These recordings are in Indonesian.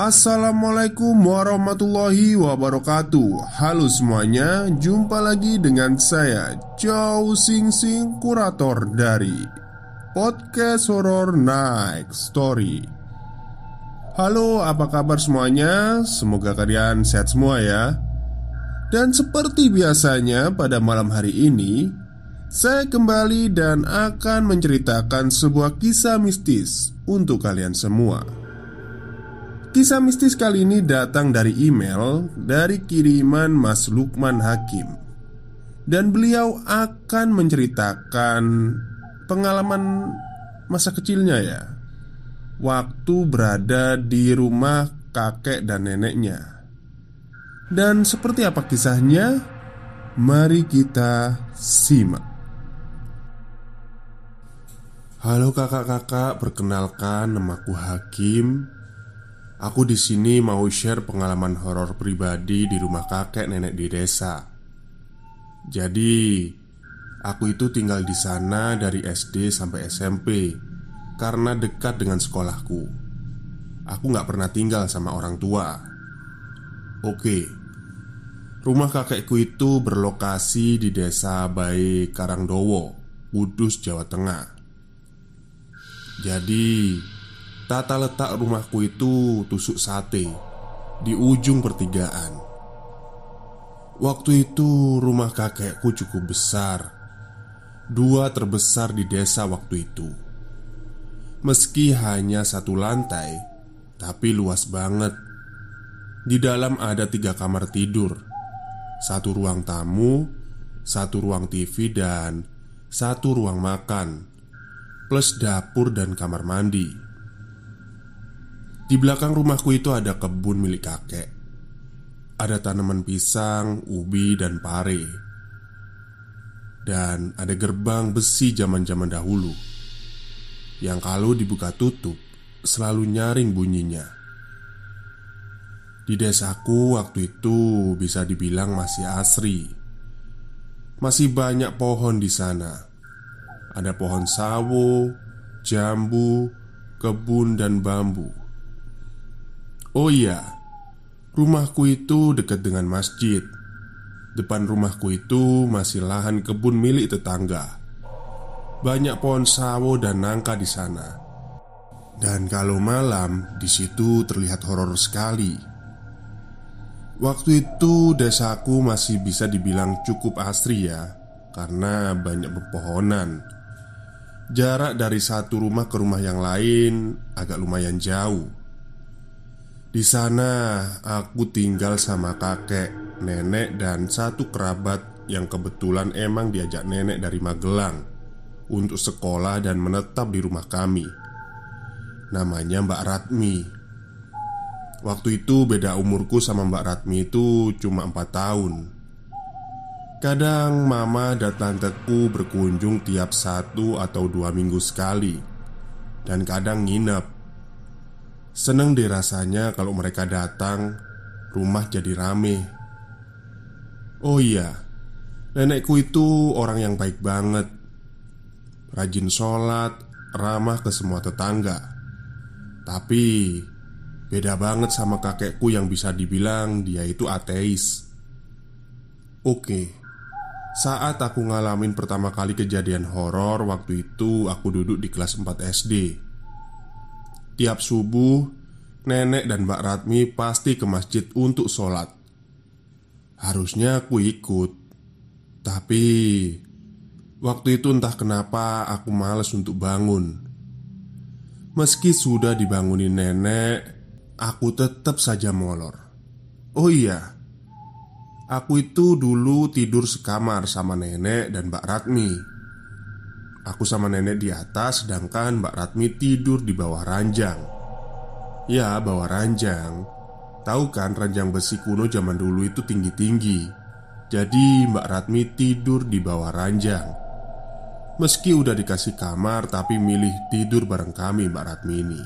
Assalamualaikum warahmatullahi wabarakatuh. Halo semuanya, jumpa lagi dengan saya Chow Sing Sing, kurator dari Podcast Horror Night Story. Halo, apa kabar semuanya? Semoga kalian sehat semua ya. Dan seperti biasanya pada malam hari ini Saya kembali dan akan menceritakan sebuah kisah mistis untuk kalian semua Kisah mistis kali ini datang dari email dari kiriman Mas Lukman Hakim. Dan beliau akan menceritakan pengalaman masa kecilnya ya. Waktu berada di rumah kakek dan neneknya. Dan seperti apa kisahnya? Mari kita simak. Halo kakak-kakak, perkenalkan namaku Hakim Aku di sini mau share pengalaman horor pribadi di rumah kakek nenek di desa. Jadi, aku itu tinggal di sana dari SD sampai SMP karena dekat dengan sekolahku. Aku nggak pernah tinggal sama orang tua. Oke, rumah kakekku itu berlokasi di desa Bae Karangdowo, Kudus, Jawa Tengah. Jadi, Tata letak rumahku itu tusuk sate di ujung pertigaan. Waktu itu rumah kakekku cukup besar, dua terbesar di desa waktu itu. Meski hanya satu lantai, tapi luas banget. Di dalam ada tiga kamar tidur, satu ruang tamu, satu ruang TV, dan satu ruang makan, plus dapur dan kamar mandi. Di belakang rumahku itu ada kebun milik kakek. Ada tanaman pisang, ubi, dan pare. Dan ada gerbang besi zaman-zaman dahulu yang kalau dibuka tutup selalu nyaring bunyinya. Di desaku waktu itu bisa dibilang masih asri. Masih banyak pohon di sana. Ada pohon sawo, jambu, kebun, dan bambu. Oh iya, rumahku itu dekat dengan masjid. Depan rumahku itu masih lahan kebun milik tetangga. Banyak pohon sawo dan nangka di sana. Dan kalau malam, di situ terlihat horor sekali. Waktu itu desaku masih bisa dibilang cukup asri ya, karena banyak pepohonan. Jarak dari satu rumah ke rumah yang lain agak lumayan jauh. Di sana aku tinggal sama kakek, nenek, dan satu kerabat yang kebetulan emang diajak nenek dari Magelang untuk sekolah dan menetap di rumah kami. Namanya Mbak Ratmi. Waktu itu beda umurku sama Mbak Ratmi itu cuma 4 tahun. Kadang mama dan tanteku berkunjung tiap satu atau dua minggu sekali Dan kadang nginep Seneng deh rasanya kalau mereka datang. Rumah jadi rame. Oh iya Nenekku itu orang yang baik banget. Rajin sholat Ramah ke semua tetangga. Tapi Beda banget sama kakekku yang bisa dibilang dia itu ateis. Oke saat aku ngalamin pertama kali kejadian horor waktu itu aku duduk di kelas 4 SD. Tiap subuh, nenek dan Mbak Ratmi pasti ke masjid untuk sholat. Harusnya aku ikut, tapi waktu itu entah kenapa aku males untuk bangun. Meski sudah dibangunin nenek, aku tetap saja molor. Oh iya, Aku itu dulu tidur sekamar sama nenek dan Mbak Ratmi Aku sama nenek di atas sedangkan Mbak Ratmi tidur di bawah ranjang. Ya, bawah ranjang. Tahu kan ranjang besi kuno zaman dulu itu tinggi-tinggi. Jadi Mbak Ratmi tidur di bawah ranjang. Meski udah dikasih kamar tapi milih tidur bareng kami Mbak Ratmi ini.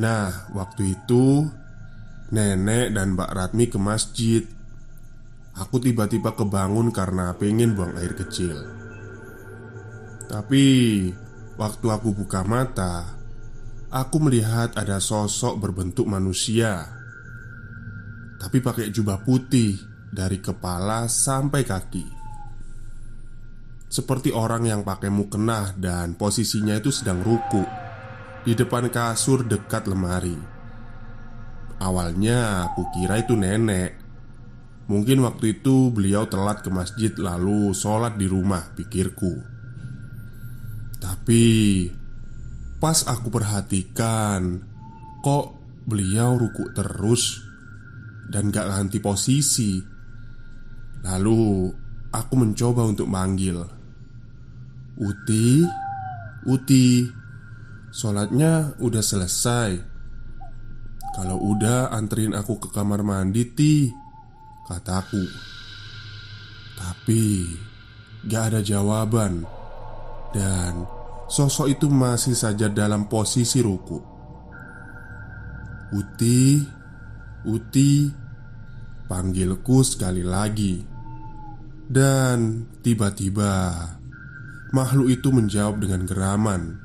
Nah, waktu itu Nenek dan Mbak Ratmi ke masjid. Aku tiba-tiba kebangun karena pengen buang air kecil Tapi Waktu aku buka mata Aku melihat ada sosok berbentuk manusia. Tapi pakai jubah putih Dari kepala sampai kaki. Seperti orang yang pakai mukena Dan posisinya itu sedang ruku Di depan kasur dekat lemari. Awalnya aku kira itu nenek. Mungkin waktu itu beliau telat ke masjid lalu sholat di rumah pikirku Tapi pas aku perhatikan Kok beliau ruku terus Dan gak ganti posisi. Lalu aku mencoba untuk manggil. Uti Uti Sholatnya udah selesai. Kalau udah anterin aku ke kamar mandi ti Kataku. Tapi Gak ada jawaban Dan Sosok itu masih saja dalam posisi ruku. Uti Uti Panggilku sekali lagi. Dan tiba-tiba Makhluk itu menjawab dengan geraman.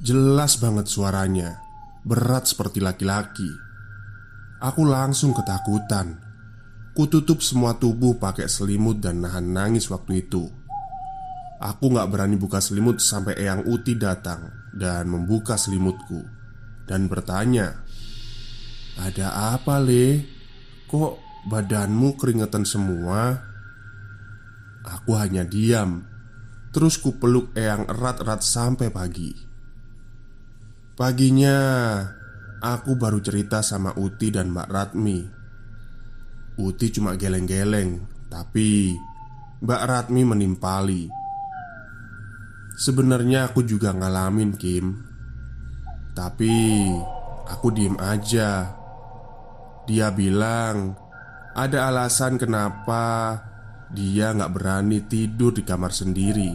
Jelas banget suaranya. Berat seperti laki-laki. Aku langsung ketakutan. Kututup semua tubuh pakai selimut dan nahan nangis waktu itu. Aku gak berani buka selimut sampai Eyang Uti datang dan membuka selimutku dan bertanya, "Ada apa, Le? Kok badanmu keringetan semua?" Aku hanya diam. Terus ku peluk Eyang erat-erat sampai pagi. Paginya, Aku baru cerita sama Uti dan Mbak Ratmi Uti cuma geleng-geleng Tapi Mbak Ratmi menimpali. Sebenarnya aku juga ngalamin Kim. Tapi Aku diem aja. Dia bilang Ada alasan kenapa Dia gak berani tidur di kamar sendiri.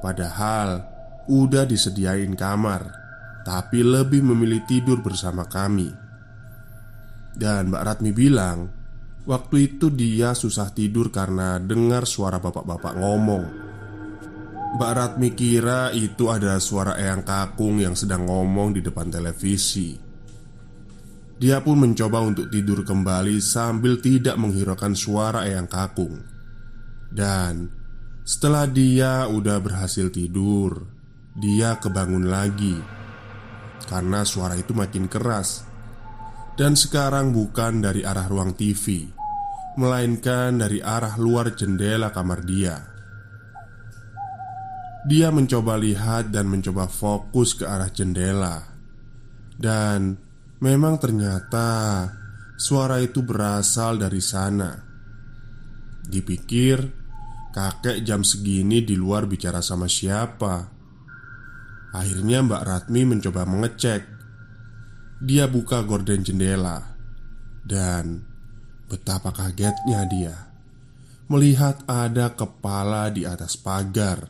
Padahal Udah disediain kamar tapi lebih memilih tidur bersama kami. Dan Mbak Ratmi bilang, waktu itu dia susah tidur karena dengar suara bapak-bapak ngomong. Mbak Ratmi kira itu ada suara Eyang Kakung yang sedang ngomong di depan televisi. Dia pun mencoba untuk tidur kembali sambil tidak menghiraukan suara Eyang Kakung. Dan setelah dia udah berhasil tidur, dia kebangun lagi karena suara itu makin keras dan sekarang bukan dari arah ruang TV, melainkan dari arah luar jendela kamar dia. Dia mencoba lihat dan mencoba fokus ke arah jendela, dan memang ternyata suara itu berasal dari sana. Dipikir kakek jam segini di luar bicara sama siapa. Akhirnya Mbak Ratmi mencoba mengecek Dia buka gorden jendela Dan Betapa kagetnya dia Melihat ada kepala di atas pagar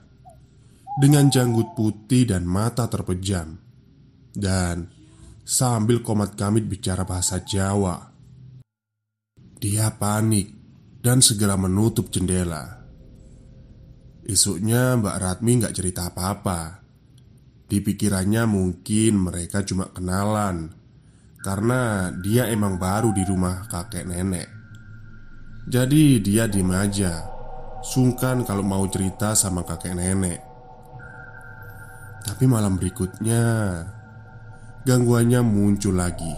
Dengan janggut putih dan mata terpejam. Dan Sambil komat kamit bicara bahasa Jawa Dia panik Dan segera menutup jendela. Esoknya Mbak Ratmi nggak cerita apa-apa. Di pikirannya mungkin mereka cuma kenalan Karena dia emang baru di rumah kakek nenek. Jadi dia diem aja Sungkan kalau mau cerita sama kakek nenek. Tapi malam berikutnya Gangguannya muncul lagi.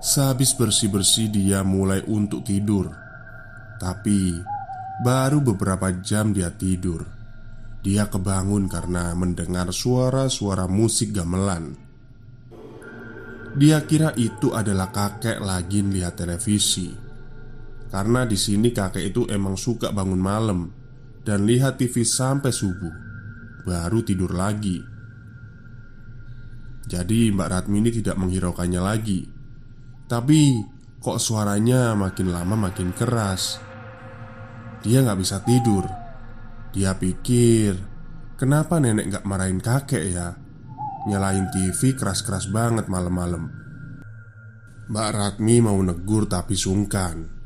Sehabis bersih-bersih dia mulai untuk tidur. Tapi Baru beberapa jam dia tidur. Dia kebangun karena mendengar suara-suara musik gamelan Dia kira itu adalah kakek lagi lihat televisi. Karena di sini kakek itu emang suka bangun malam dan lihat TV sampai subuh, baru tidur lagi. Jadi Mbak Ratmini tidak menghiraukannya lagi. Tapi kok suaranya makin lama makin keras? Dia nggak bisa tidur. Dia pikir Kenapa nenek nggak marahin kakek ya Nyalain TV keras-keras banget malam-malam Mbak Ratmi mau negur tapi sungkan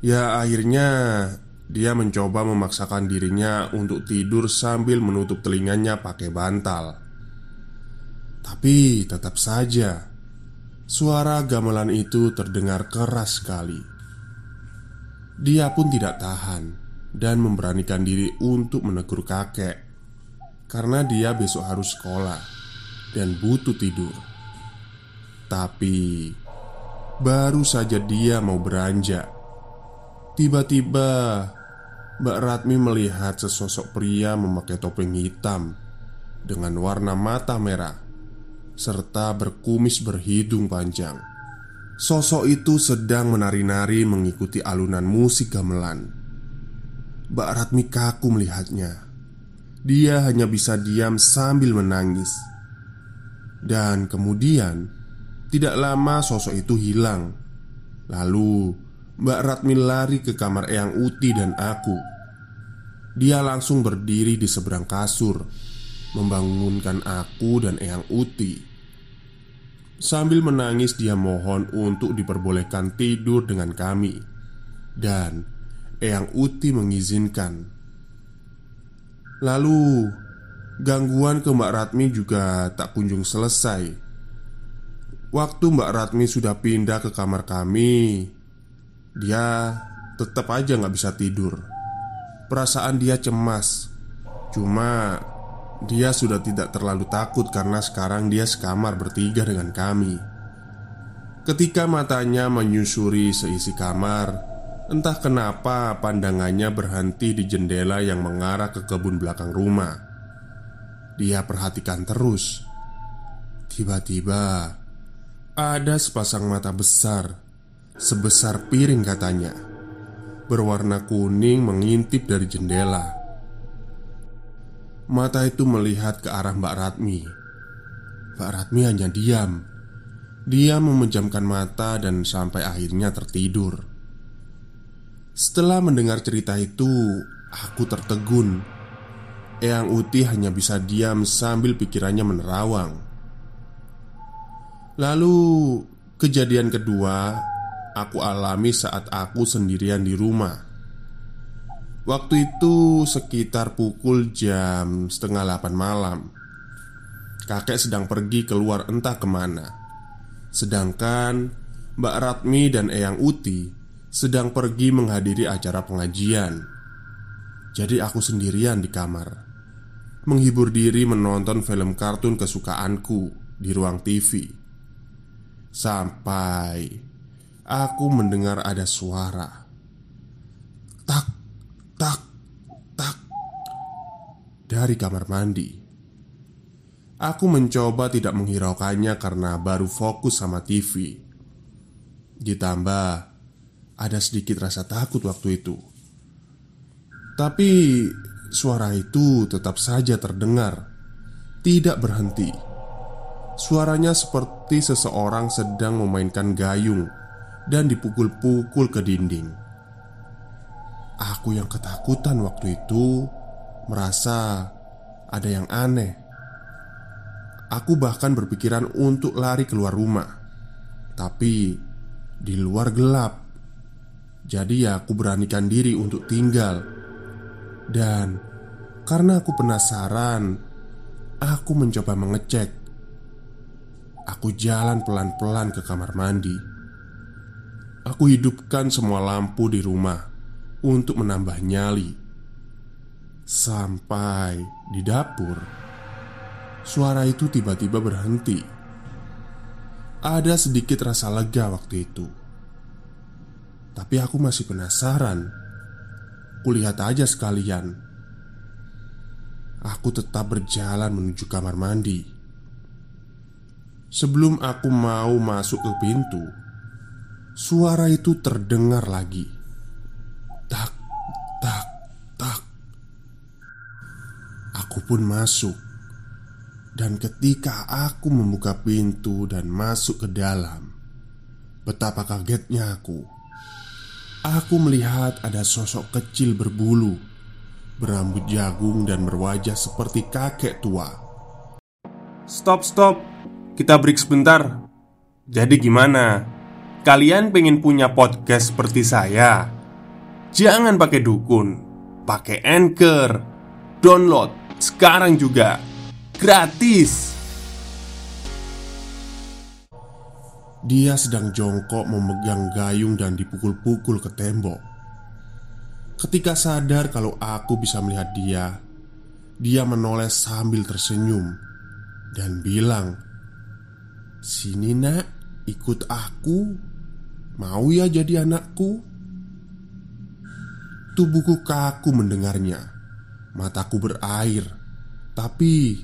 Ya akhirnya dia mencoba memaksakan dirinya untuk tidur sambil menutup telinganya pakai bantal. Tapi tetap saja suara gamelan itu terdengar keras sekali. Dia pun tidak tahan dan memberanikan diri untuk menegur kakek karena dia besok harus sekolah dan butuh tidur. Tapi baru saja dia mau beranjak Tiba-tiba Mbak Ratmi melihat sesosok pria memakai topeng hitam Dengan warna mata merah Serta berkumis berhidung panjang. Sosok itu sedang menari-nari mengikuti alunan musik gamelan. Mbak Ratmi kaku melihatnya. Dia hanya bisa diam sambil menangis Dan kemudian Tidak lama sosok itu hilang. Lalu Mbak Ratmi lari ke kamar Eyang Uti dan aku. Dia langsung berdiri di seberang kasur Membangunkan aku dan Eyang Uti. Sambil menangis dia mohon untuk diperbolehkan tidur dengan kami. Dan Eyang Uti mengizinkan. Lalu Gangguan ke Mbak Ratmi juga tak kunjung selesai. Waktu Mbak Ratmi sudah pindah ke kamar kami dia tetap aja nggak bisa tidur. Perasaan dia cemas. Cuma dia sudah tidak terlalu takut karena sekarang dia sekamar bertiga dengan kami. Ketika matanya menyusuri seisi kamar Entah kenapa pandangannya berhenti di jendela yang mengarah ke kebun belakang rumah Dia perhatikan terus. Tiba-tiba Ada sepasang mata besar Sebesar piring katanya Berwarna kuning mengintip dari jendela. Mata itu melihat ke arah Mbak Ratmi. Mbak Ratmi hanya diam. Dia memejamkan mata dan sampai akhirnya tertidur. Setelah mendengar cerita itu Aku tertegun Eyang Uti hanya bisa diam sambil pikirannya menerawang Lalu kejadian kedua aku alami saat aku sendirian di rumah. Waktu itu sekitar pukul jam setengah delapan malam. Kakek sedang pergi keluar entah ke mana. Sedangkan Mbak Ratmi dan Eyang Uti sedang pergi menghadiri acara pengajian. Jadi aku sendirian di kamar Menghibur diri menonton film kartun kesukaanku di ruang TV Sampai Aku mendengar ada suara. Tak, tak, tak. Dari kamar mandi. Aku mencoba tidak menghiraukannya karena baru fokus sama TV Ditambah Ada sedikit rasa takut waktu itu. Tapi Suara itu tetap saja terdengar Tidak berhenti Suaranya seperti seseorang sedang memainkan gayung dan dipukul-pukul ke dinding. Aku yang ketakutan waktu itu merasa ada yang aneh. Aku bahkan berpikiran untuk lari keluar rumah, tapi di luar gelap. Jadi ya aku beranikan diri untuk tinggal. Dan karena aku penasaran, aku mencoba mengecek. Aku jalan pelan-pelan ke kamar mandi Aku hidupkan semua lampu di rumah untuk menambah nyali. Sampai di dapur, suara itu tiba-tiba berhenti. Ada sedikit rasa lega waktu itu, tapi aku masih penasaran. Kulihat aja sekalian. Aku tetap berjalan menuju kamar mandi. Sebelum aku mau masuk ke pintu, Suara itu terdengar lagi Tak, tak, tak Aku pun masuk Dan ketika aku membuka pintu dan masuk ke dalam Betapa kagetnya aku Aku melihat ada sosok kecil berbulu Berambut jagung dan berwajah seperti kakek tua Stop, stop. Kita break sebentar. Jadi gimana? Kalian pengen punya podcast seperti saya? Jangan pakai dukun, pakai anchor, download sekarang juga, gratis. Dia sedang jongkok memegang gayung dan dipukul-pukul ke tembok. Ketika sadar kalau aku bisa melihat dia, dia menoleh sambil tersenyum dan bilang, "Sini, Nak, ikut aku." Mau ya jadi anakku? Tubuhku kaku mendengarnya Mataku berair Tapi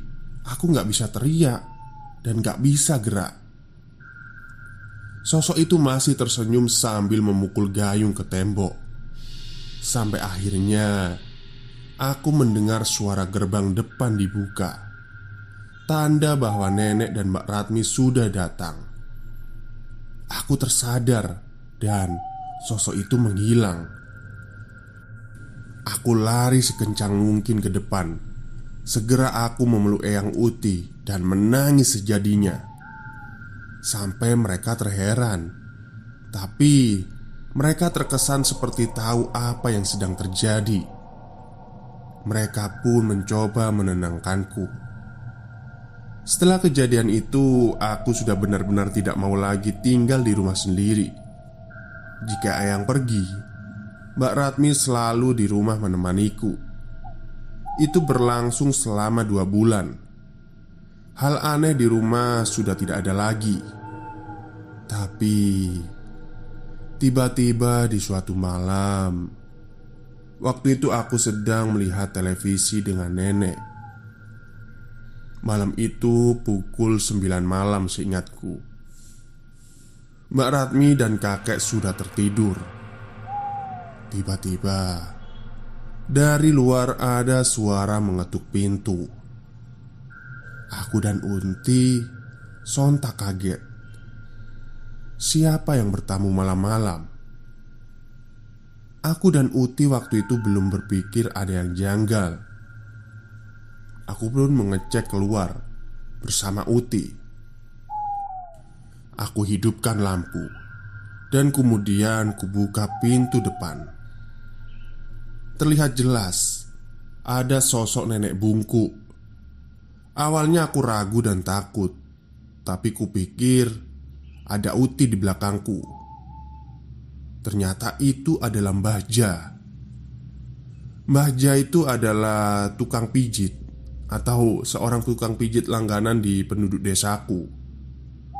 aku gak bisa teriak Dan gak bisa gerak Sosok itu masih tersenyum sambil memukul gayung ke tembok Sampai akhirnya Aku mendengar suara gerbang depan dibuka Tanda bahwa nenek dan Mbak Ratmi sudah datang Aku tersadar dan sosok itu menghilang. Aku lari sekencang mungkin ke depan. Segera aku memeluk Eyang Uti dan menangis sejadinya. Sampai mereka terheran. Tapi mereka terkesan seperti tahu apa yang sedang terjadi. Mereka pun mencoba menenangkanku. Setelah kejadian itu, aku sudah benar-benar tidak mau lagi tinggal di rumah sendiri. Jika Ayang pergi, Mbak Ratmi selalu di rumah menemaniku. Itu berlangsung selama dua bulan. Hal aneh di rumah sudah tidak ada lagi. Tapi tiba-tiba di suatu malam, waktu itu aku sedang melihat televisi dengan nenek. Malam itu pukul 9 malam seingatku. Mbak Ratmi dan kakek sudah tertidur. Tiba-tiba, dari luar ada suara mengetuk pintu. Aku dan Unti sontak kaget. Siapa yang bertamu malam-malam? Aku dan Uti waktu itu belum berpikir ada yang janggal. Aku pun mengecek keluar bersama Uti. Aku hidupkan lampu dan kemudian kubuka pintu depan. Terlihat jelas ada sosok nenek bungku. Awalnya aku ragu dan takut, tapi kupikir ada Uti di belakangku. Ternyata itu adalah Mbah Ja. Mbah Ja itu adalah tukang pijit atau seorang tukang pijit langganan di penduduk desaku.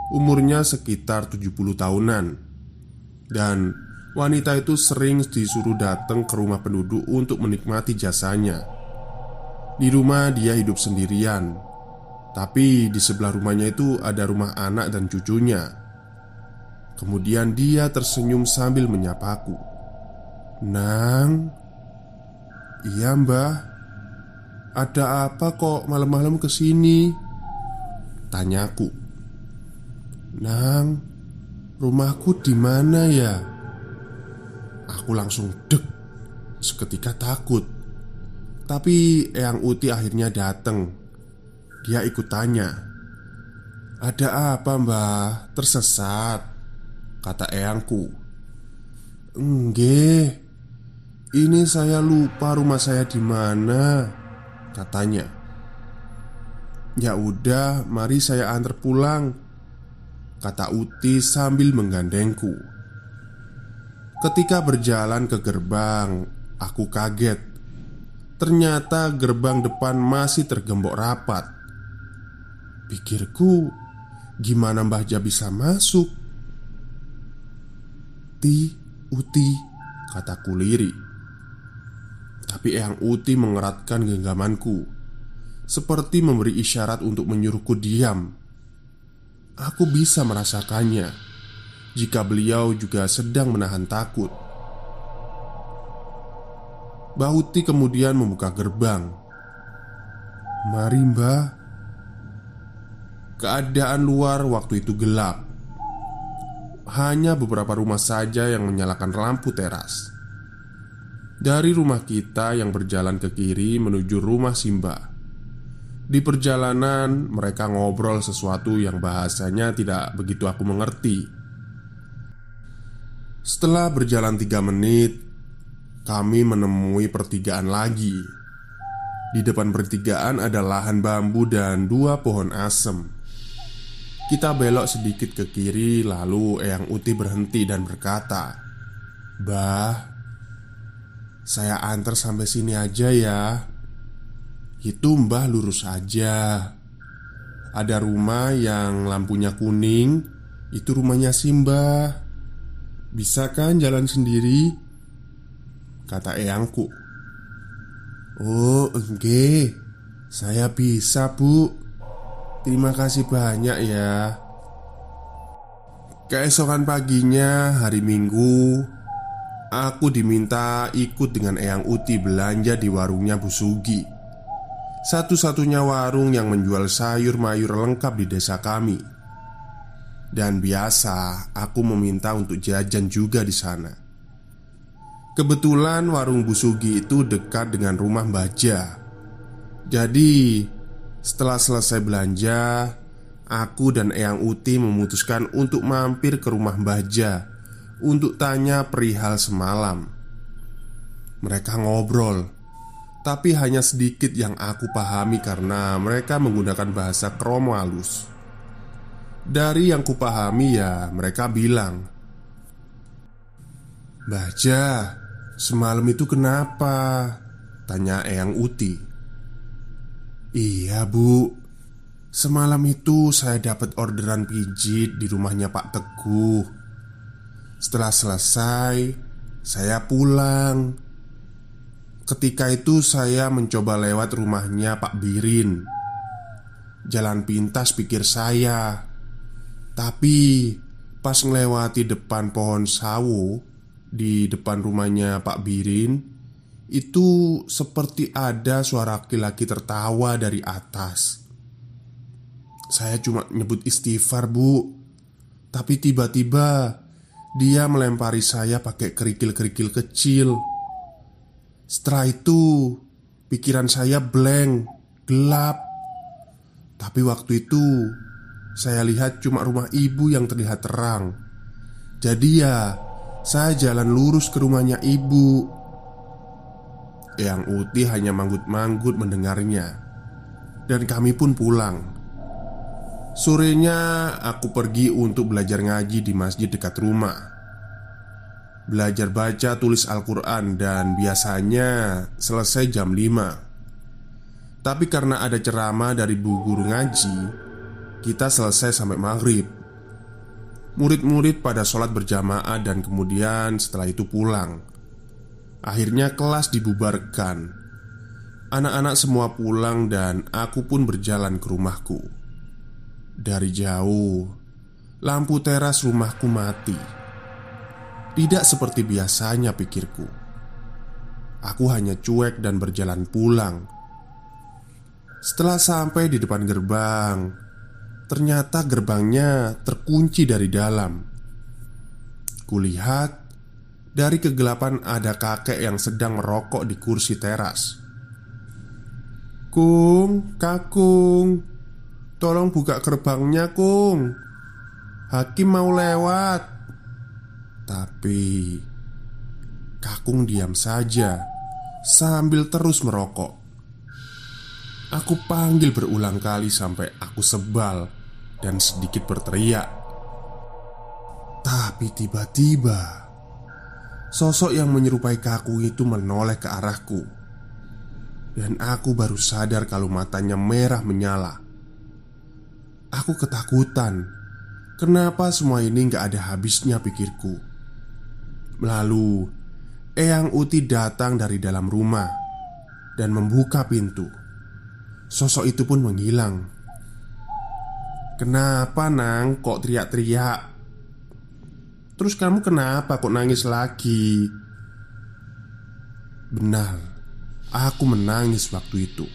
Umurnya sekitar 70 tahunan Dan wanita itu sering disuruh datang ke rumah penduduk untuk menikmati jasanya Di rumah dia hidup sendirian Tapi di sebelah rumahnya itu ada rumah anak dan cucunya Kemudian dia tersenyum sambil menyapaku Nang Iya mbah Ada apa kok malam-malam ke sini? Tanyaku Nang, rumahku di mana ya? Aku langsung dek, seketika takut. Tapi Eyang Uti akhirnya datang. Dia ikut tanya, "Ada apa, Mbah? Tersesat?" Kata Eyangku. "Enggak. Ini saya lupa rumah saya di mana," katanya. "Ya udah, mari saya antar pulang." Kata Uti sambil menggandengku Ketika berjalan ke gerbang, aku kaget. Ternyata gerbang depan masih tergembok rapat. Pikirku, gimana Mbah Ja bisa masuk? Ti, Uti, kataku liri. Tapi Eyang Uti mengeratkan genggamanku, seperti memberi isyarat untuk menyuruhku diam. Aku bisa merasakannya jika beliau juga sedang menahan takut. Bahuti kemudian membuka gerbang. "Mari, Mbah." Keadaan luar waktu itu gelap. Hanya beberapa rumah saja yang menyalakan lampu teras. Dari rumah kita yang berjalan ke kiri menuju rumah Simba. Di perjalanan, mereka ngobrol sesuatu yang bahasanya tidak begitu aku mengerti. Setelah berjalan tiga menit, kami menemui pertigaan lagi. Di depan pertigaan ada lahan bambu dan dua pohon asem. Kita belok sedikit ke kiri, lalu Eyang Uti berhenti dan berkata, "Bah, saya antar sampai sini aja ya." Itu Mbah lurus aja. Ada rumah yang lampunya kuning, itu rumahnya Simbah. Bisa kan jalan sendiri? Kata eyangku Oh enggak Saya bisa bu Terima kasih banyak ya Keesokan paginya hari Minggu Aku diminta ikut dengan Eyang Uti belanja di warungnya Bu Sugi Satu-satunya warung yang menjual sayur mayur lengkap di desa kami dan biasa aku meminta untuk jajan juga di sana. Kebetulan warung Busugi itu dekat dengan rumah Baja. Jadi, setelah selesai belanja, aku dan Eyang Uti memutuskan untuk mampir ke rumah Baja untuk tanya perihal semalam. Mereka ngobrol, tapi hanya sedikit yang aku pahami karena mereka menggunakan bahasa kromo halus. Dari yang kupahami ya mereka bilang Baja Semalam itu kenapa? Tanya Eyang Uti Iya bu. Semalam itu saya dapat orderan pijit di rumahnya Pak Teguh. Setelah selesai Saya pulang. Ketika itu saya mencoba lewat rumahnya Pak Birin. Jalan pintas pikir saya. Tapi pas ngelewati depan pohon sawo di depan rumahnya Pak Birin Itu seperti ada suara laki-laki tertawa dari atas Saya cuma nyebut istighfar bu Tapi tiba-tiba dia melempari saya pakai kerikil-kerikil kecil Setelah itu pikiran saya blank, gelap Tapi waktu itu saya lihat cuma rumah ibu yang terlihat terang. Jadi ya, saya jalan lurus ke rumahnya ibu. Yang Uti hanya manggut-manggut mendengarnya. Dan kami pun pulang. Sorenya aku pergi untuk belajar ngaji di masjid dekat rumah. Belajar baca tulis Al-Quran dan biasanya selesai jam 5 Tapi karena ada ceramah dari bu guru ngaji kita selesai sampai maghrib Murid-murid pada sholat berjamaah dan kemudian setelah itu pulang Akhirnya kelas dibubarkan. Anak-anak semua pulang dan aku pun berjalan ke rumahku. Dari jauh Lampu teras rumahku mati. Tidak seperti biasanya pikirku. Aku hanya cuek dan berjalan pulang. Setelah sampai di depan gerbang Ternyata gerbangnya terkunci dari dalam. Kulihat dari kegelapan ada kakek yang sedang merokok di kursi teras. "Kung, Kakung, tolong buka gerbangnya, Kung. Hakim mau lewat." Tapi Kakung diam saja sambil terus merokok. Aku panggil berulang kali sampai aku sebal dan sedikit berteriak. Tapi tiba-tiba Sosok yang menyerupai kakung itu menoleh ke arahku. Dan aku baru sadar kalau matanya merah menyala. Aku ketakutan. Kenapa semua ini gak ada habisnya pikirku? Lalu Eyang Uti datang dari dalam rumah Dan membuka pintu. Sosok itu pun menghilang. Kenapa nang? Kok teriak-teriak Terus kamu kenapa kok nangis lagi? Benar, aku menangis waktu itu.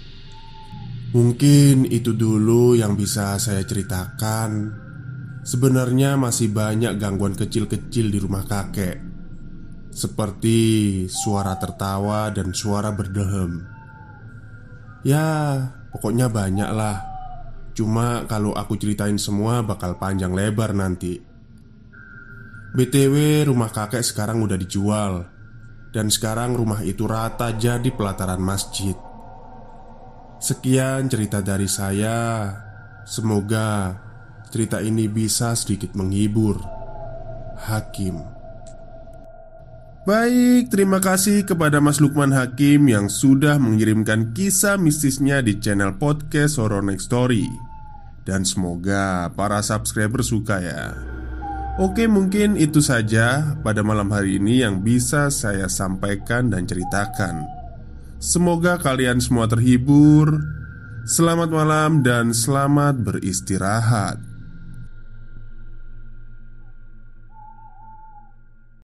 Mungkin itu dulu yang bisa saya ceritakan. Sebenarnya masih banyak gangguan kecil-kecil di rumah kakek, seperti suara tertawa dan suara berdehem. Ya, pokoknya banyak lah. Cuma kalau aku ceritain semua bakal panjang lebar nanti. BTW rumah kakek sekarang udah dijual. Dan sekarang rumah itu rata jadi pelataran masjid. Sekian cerita dari saya. Semoga cerita ini bisa sedikit menghibur. Hakim. Baik, terima kasih kepada Mas Lukman Hakim yang sudah mengirimkan kisah mistisnya di channel podcast Horror Next Story. Dan semoga para subscriber suka ya Oke, mungkin itu saja pada malam hari ini yang bisa saya sampaikan dan ceritakan. Semoga kalian semua terhibur. Selamat malam dan selamat beristirahat.